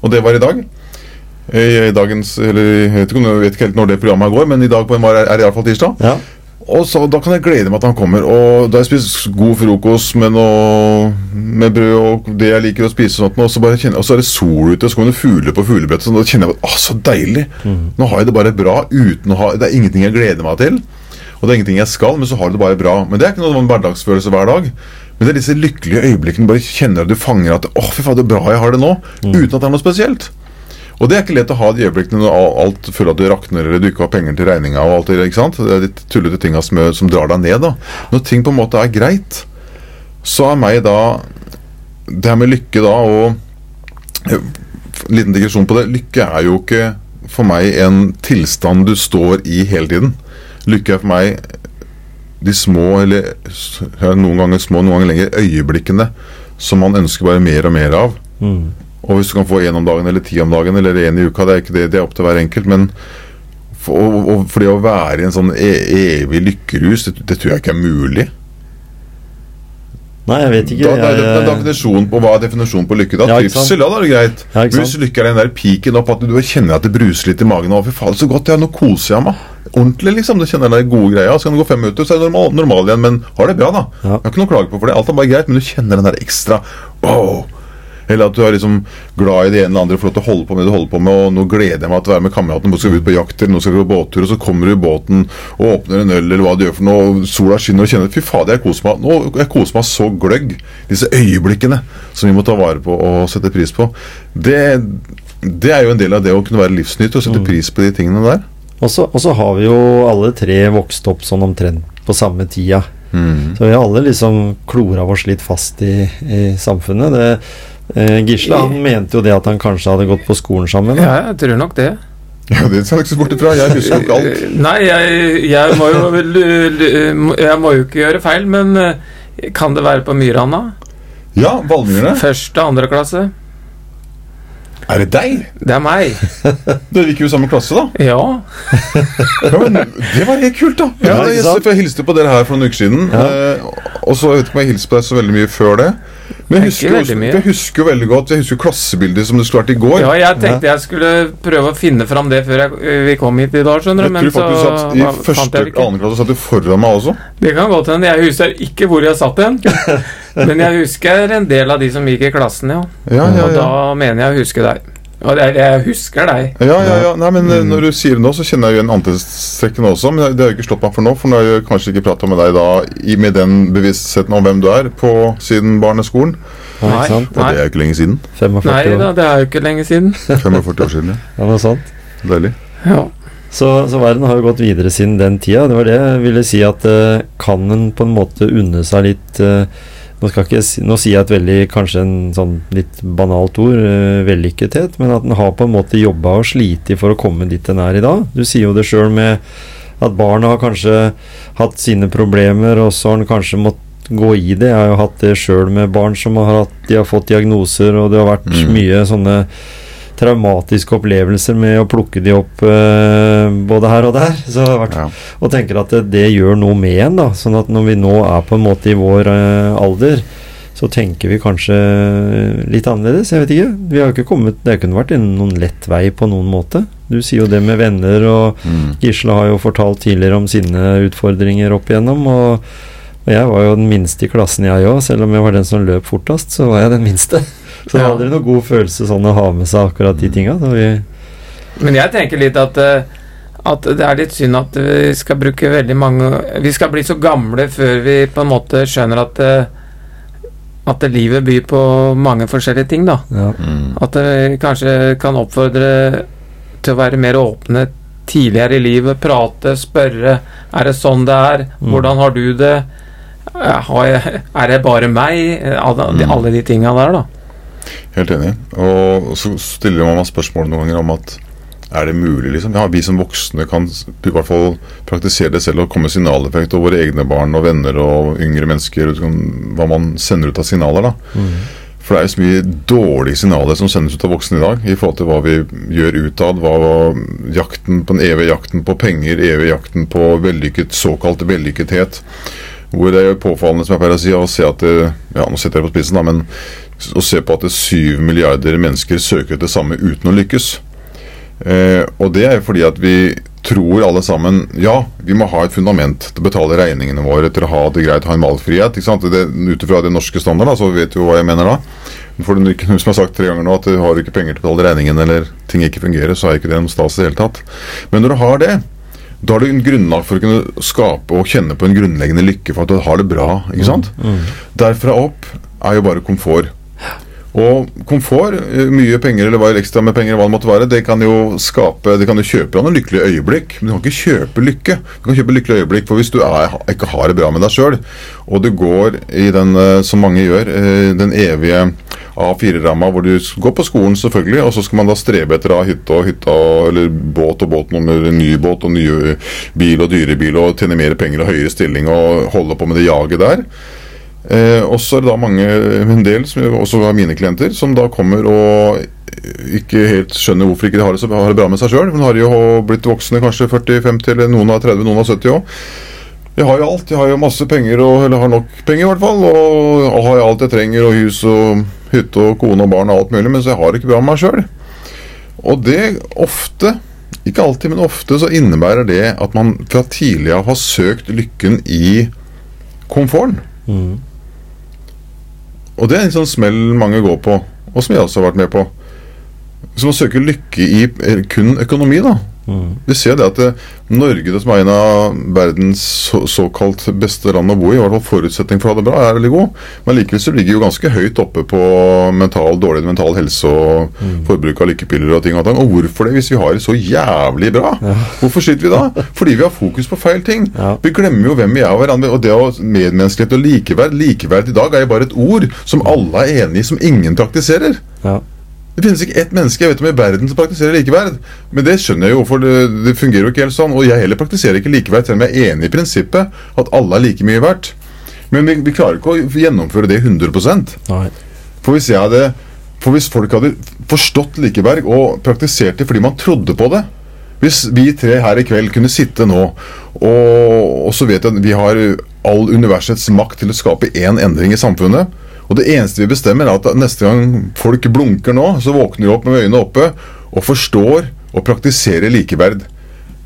Og det var i dag. I, dagens Eller jeg vet ikke, jeg vet ikke helt når det programmet går, men i dag på en var er det iallfall tirsdag. Ja. Og så Da kan jeg glede meg at han kommer. Og Da har jeg spist god frokost med noe Med brød og det jeg liker å spise, og, sånt, og, så kjenner, og så er det sol ute, og så kommer det fugler på fuglebrettet. Så da kjenner jeg at, så deilig! Nå har jeg det bare bra uten å ha Det er ingenting jeg gleder meg til. Og det er ingenting jeg skal, men så har du det bare bra. Men det er ikke noe hverdagsfølelse hver dag. Men det er disse lykkelige øyeblikkene du bare kjenner at du fanger at Å, fy fader, det er bra jeg har det nå. Uten at det er noe spesielt. Og det er ikke lett å ha de øyeblikkene når alt føler at du rakner, eller du ikke har penger til regninga og alt det ikke sant. Det er de tullete tinga som, som drar deg ned, da. Når ting på en måte er greit, så er meg da Det her med lykke da og En Liten digresjon på det. Lykke er jo ikke for meg en tilstand du står i hele tiden. Lykke er for meg de små, eller noen ganger små, noen ganger lenger, øyeblikkene som man ønsker bare mer og mer av. Mm. Og hvis du kan få én om dagen, eller ti om dagen, eller én i uka, det er ikke det, det er opp til hver enkelt. Men for, og, og for det å være i en sånn e evig lykkerus, det, det tror jeg ikke er mulig. Nei, jeg vet ikke. Da, da, er, definisjonen på, hva er definisjonen på lykke? da? Ja? Trivsel, da, er det greit. Ja, Men hvis lykke er den der piken opp at du kjenner at det bruser litt i magen og fy faen, så godt, ja, nå koser jeg meg. Ordentlig, liksom. Du kjenner den gode greia. Så kan det gå fem minutter, så er det normal, normal igjen. Men har det bra, da. Ja. Jeg har ikke noe å klage på for det. Alt er bare greit, men du kjenner den der ekstra wow. Eller at du er liksom glad i det ene eller andre, får lov til å holde på med det du holder på med. Og nå gleder jeg meg til å være med kameraten, nå skal vi ut på jakt, eller nå skal vi på båttur, og så kommer du i båten og åpner en øl, eller hva du gjør for noe, og sola skinner og kjenner Fy fader, jeg koser meg. Nå, jeg koser meg så gløgg. Disse øyeblikkene som vi må ta vare på og sette pris på. Det, det er jo en del av det å kunne være livsnyter, og sette pris på de tingene der. Og så har vi jo alle tre vokst opp sånn omtrent på samme tida. Mm. Så vi har alle liksom klora oss litt fast i, i samfunnet. Det, eh, Gisle han mente jo det at han kanskje hadde gått på skolen sammen. da. Ja, jeg tror nok det. Ja, det skal du ikke se bort ifra. Jeg husker jo ikke alt. Nei, jeg, jeg må jo Jeg må jo ikke gjøre feil, men eh, kan det være på Myrana? Ja, Valmyrene. Første, andre klasse? Er det deg? Det er meg. <laughs> Dere gikk jo i samme klasse, da. Ja. Ja, men Det var helt kult, da. Ja, Ja, jeg, jeg hilste på dere her for noen uker siden. Ja. Eh, og så jeg vet ikke om jeg hilste på deg så veldig mye før det. Men husker, veldig jeg husker jo veldig godt Jeg husker klassebildet som det skulle vært i går. ja, jeg tenkte jeg skulle prøve å finne fram det før jeg, vi kom hit i dag, skjønner jeg du. Men så at I da, første eller annen klasse satt du foran meg også. Det kan godt hende. Jeg husker ikke hvor jeg satt hen. <laughs> Men jeg husker en del av de som gikk i klassen, ja. Ja, ja, Og da mener jeg å huske deg. Er, jeg husker deg. Ja, ja, ja. Nei, men Mm. eh, Når du sier det nå, så kjenner jeg jo igjen antrekkene også. Men det har jo ikke slått meg for nå, for nå har jeg kanskje ikke prata med deg da i, med den bevisstheten om hvem du er på siden barneskolen. Nei, Nei. Og det er jo ikke lenge siden. 45 Nei da, det er jo ikke lenge siden. <laughs> 45 år siden, ja. Det var sant. Deilig. Ja. Så, så verden har jo gått videre siden den tida. Det var det jeg ville si at uh, kan en på en måte unne seg litt eh, nå, skal ikke, nå sier jeg et veldig, kanskje en sånn litt banalt ord, uh, vellykkethet, men at en har på en måte jobba og slitt for å komme dit en er i dag. Du sier jo det sjøl med at barna har kanskje hatt sine problemer, og så har en kanskje måttet gå i det. Jeg har jo hatt det sjøl med barn som har, hatt, de har fått diagnoser, og det har vært Mm. mye sånne traumatiske opplevelser med å plukke de opp eh, både her og der. Så Ja. og tenker at det, det gjør noe med en. da Sånn at når vi nå er på en måte i vår eh, alder, så tenker vi kanskje litt annerledes. Jeg vet ikke. Vi har ikke kommet Det har ikke vært en- noen lett vei på noen måte. Du sier jo det med venner, og Mm. Gisle har jo fortalt tidligere om sine utfordringer opp igjennom. Og jeg var jo den minste i klassen, jeg òg. Selv om jeg var den som løp fortest, så var jeg den minste. Så det Ja. hadde aldri noen god følelse sånn å ha med seg akkurat de tinga. Men jeg tenker litt at eh, at det er litt synd at vi skal bruke veldig mange Vi skal bli så gamle før vi på en måte skjønner at eh, at livet byr på mange forskjellige ting, da. ja. Mm. At vi kanskje kan oppfordre til å være mer åpne tidligere i livet. Prate, spørre. Er det sånn det er? Mm. Hvordan har du det? Eh, Har jeg, er det bare meg? Eh, Alle, de, Mm. alle de tinga der, da. Helt enig. Og så stiller man spørsmål noen ganger om at er det mulig, liksom? Ja, vi som voksne kan i hvert fall praktisere det selv og komme med signaleffekt over våre egne barn og venner og yngre mennesker, hva man sender ut av signaler, da. Mm. For det er jo så mye dårlige signaler som sendes ut av voksne i dag, i forhold til hva vi gjør utad. Hva jakten på den evige jakten på penger, evige jakten på vellykket, såkalt vellykkethet. Hvor det er påfallende, som jeg pleier å si, å se at det, Ja, nå setter jeg på spissen, da, men å se på at det syv milliarder mennesker søker etter det samme uten å lykkes. Eh, og det er fordi at vi tror alle sammen Ja, vi må ha et fundament til å betale regningene våre, til å ha det greit, ha en valgfrihet. ikke sant? Det- Ut ifra den norske standard, så vet du hva jeg mener da. For du ikke, som jeg har sagt tre ganger nå, at du har ikke penger til å betale regningen, eller ting ikke fungerer, så er ikke det noe stas i det hele tatt. Men når du har det, da har du en grunnlag for å kunne skape og kjenne på en grunnleggende lykke for at du har det bra. ikke sant? Derfra opp er jo bare komfort. Og komfort, eh, mye penger eller hva ekstra med penger, hva det måtte være, det kan jo skape, det kan jo kjøpe deg noen lykkelige øyeblikk, men du kan ikke kjøpe lykke. Du kan kjøpe lykkelige øyeblikk, for hvis du er, ikke har det bra med deg sjøl, og du går i den, eh, som mange gjør, eh, den evige A4-ramma hvor du går på skolen, selvfølgelig, og så skal man da strebe etter å ha hytte og hytte eller båt og båt nummer ny båt og ny bil og dyre bil og tjene mer penger og høyere stilling og holde på med det jaget der. Eh, og så er det da mange, en del, som også er mine klienter, som da kommer og ikke helt skjønner hvorfor ikke de har har det bra med seg sjøl. Men har jo blitt voksne, kanskje 40-50, eller noen har 30, noen har 70 òg. Jeg har jo alt. Jeg har jo masse penger, og, eller har nok penger i hvert fall. Og, og har alt jeg trenger, og hus og hytte og kone og barn og alt mulig, mens jeg har det ikke bra med meg sjøl. Og det ofte, ikke alltid, men ofte, så innebærer det at man fra tidlig av har søkt lykken i komforten. Mm. Og det er en sånn smell mange går på, og som jeg også har vært med på. Så man søker lykke i eh, kun økonomi, da. Mm. Vi ser det at eh, Norge, det som er en av verdens så, såkalt beste land å bo i, i hvert fall forutsetning for å ha det bra, er veldig god. Men likevel så ligger jo ganske høyt oppe på mental, dårlig mental helse og forbruk av lykkepiller og ting og tang. Og hvorfor det, hvis vi har det så jævlig bra? Hvorfor sliter vi da? <laughs> Fordi vi har fokus på feil ting. Ja. Vi glemmer jo hvem vi er og hverandre. Og det å medmenneskelighet og likeverd Likeverd i dag er jo bare et ord som alle er enig i, som ingen praktiserer. Ja. Det finnes ikke ett menneske jeg vet om i verden som praktiserer likeverd. Men det skjønner jeg jo, for det, det fungerer jo ikke helt sånn. Og jeg heller praktiserer ikke likeverd, selv om jeg er enig i prinsippet at alle er like mye verdt. Men vi, vi klarer ikke å gjennomføre det 100 Nei. For hvis, hadde, for hvis folk hadde forstått likeverd og praktisert det fordi man trodde på det Hvis vi tre her i kveld kunne sitte nå, og, og så vet jeg at vi har all universets makt til å skape én endring i samfunnet og det eneste vi bestemmer, er at neste gang folk blunker nå, så våkner de opp med øynene oppe og forstår og praktiserer likeverd.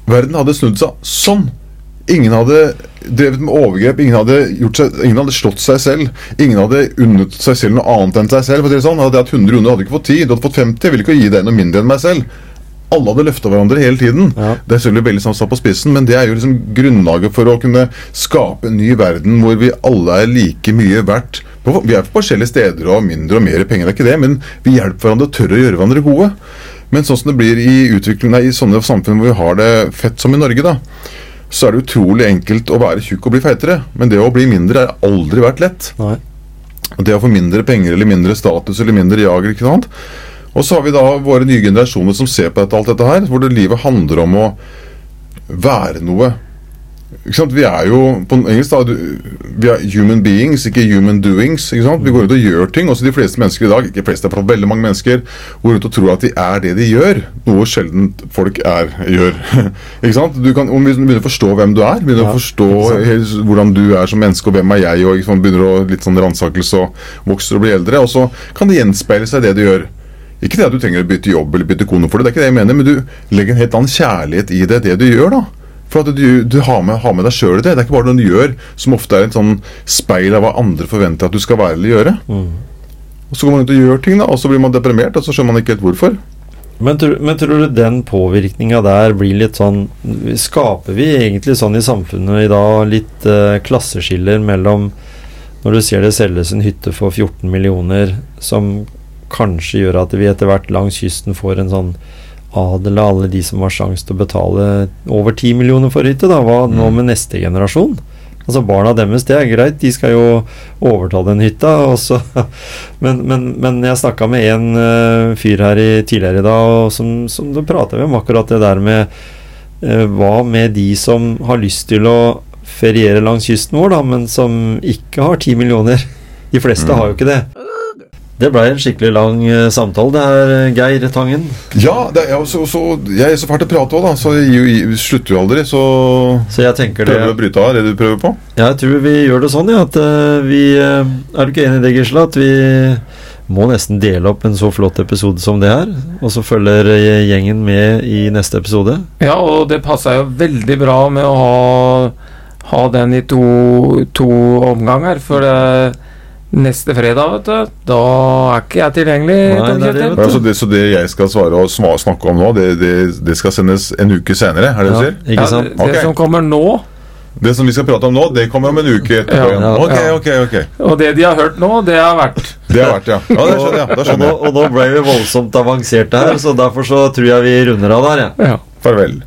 Verden hadde snudd seg sånn. Ingen hadde drevet med overgrep, ingen hadde, gjort seg, ingen hadde slått seg selv. Ingen hadde unnet seg selv noe annet enn seg selv. For det sånn, hadde jeg hatt 100 under, hadde ikke fått 10. Du hadde fått 50. Jeg ville ikke gi deg noe mindre enn meg selv. Alle hadde løfta hverandre hele tiden. Ja. Det er selvfølgelig veldig sånn satt på spissen, men det er jo liksom grunnlaget for å kunne skape en ny verden hvor vi alle er like mye verdt. På- Vi er på forskjellige steder og har mindre og mer penger, det er ikke det, men vi hjelper hverandre og tør å gjøre hverandre gode. Men sånn som det blir i, utviklingen i sånne samfunn hvor vi har det fett som i Norge, da, så er det utrolig enkelt å være tjukk og bli feitere. Men det å bli mindre har aldri vært lett. Nei. Det å få mindre penger eller mindre status eller mindre jag. ikke sant? Og så har vi da våre nye generasjoner som ser på dette, alt dette her, hvor det livet handler om å være noe. Vi er jo på engelsk da, vi er human beings, ikke human doings. ikke? Vi går ut og gjør ting. Også de fleste mennesker i dag, ikke fleste, for veldig mange mennesker, går ut og tror at de er det de gjør. Noe sjelden folk er, gjør. <laughs> ikke sant? Du kan, om vi begynner å forstå hvem du er, begynner Ja, å forstå hvordan du er som menneske, og hvem er jeg, og sant? begynner å litt sånn ransakelse og vokser og blir eldre, og så kan det gjenspeile seg det du gjør. Ikke det at du trenger å bytte jobb eller bytte kone for det, det er ikke det jeg mener, men du legger en helt annen kjærlighet i det, det du gjør, da. For at du, du har, med, har med deg sjøl i det. Det er ikke bare noe du gjør som ofte er et sånn speil av hva andre forventer at du skal være eller gjøre. Og Så går man ut og gjør ting, da, og så blir man deprimert, og så skjønner man ikke helt hvorfor. Men, men tror du den påvirkninga der blir litt sånn Skaper vi egentlig sånn i samfunnet i dag litt eh, klasseskiller mellom Når du ser det selges en hytte for 14 millioner, som kanskje gjør at vi etter hvert langs kysten får en sånn adel alle de som har sjanse til å betale over 10 millioner for hytte, da. Hva nå Mm. med neste generasjon? Altså Barna deres, det er greit, de skal jo overta den hytta. Og så, <laughs> men, men, men jeg snakka med en eh, fyr her i, tidligere i dag, som, som du prata med om akkurat det der med eh, Hva med de som har lyst til å feriere langs kysten vår, da, men som ikke har 10 millioner? De fleste Mm. har jo ikke det. Det blei en skikkelig lang eh, samtale, det her, eh, Geir Tangen. Ja, det er, ja, så, så, jeg er så fælt å prate òg, da, så jeg, jeg slutter jo aldri. Så Så jeg tenker prøver du å bryte av det du prøver på? Jeg tror vi gjør det sånn, ja, at eh, vi Er du ikke enig i det, Gisle? At vi må nesten dele opp en så flott episode som det her, og så følger gjengen med i neste episode? Ja, og det passa jo veldig bra med å ha, ha den i to, to omganger, for det, neste fredag, vet du, da er ikke jeg tilgjengelig. Nei, Tom det det, Ja, så, det, så det jeg skal svare og snakke om nå, det, det, det skal sendes en uke senere? Er det ja, du sier? ikke Ja, det, det som kommer nå, Det som vi skal prate om nå, det kommer om en uke etterpå Ja, igjen. ja, Ok, ja. ok, ok. og det de har hørt nå, det har vært Det har vært, ja. Ja, det skjønner jeg. Da Og nå, skjønner jeg. og nå ble vi voldsomt avanserte her, så derfor så tror jeg vi runder av der, jeg. Ja. Farvel.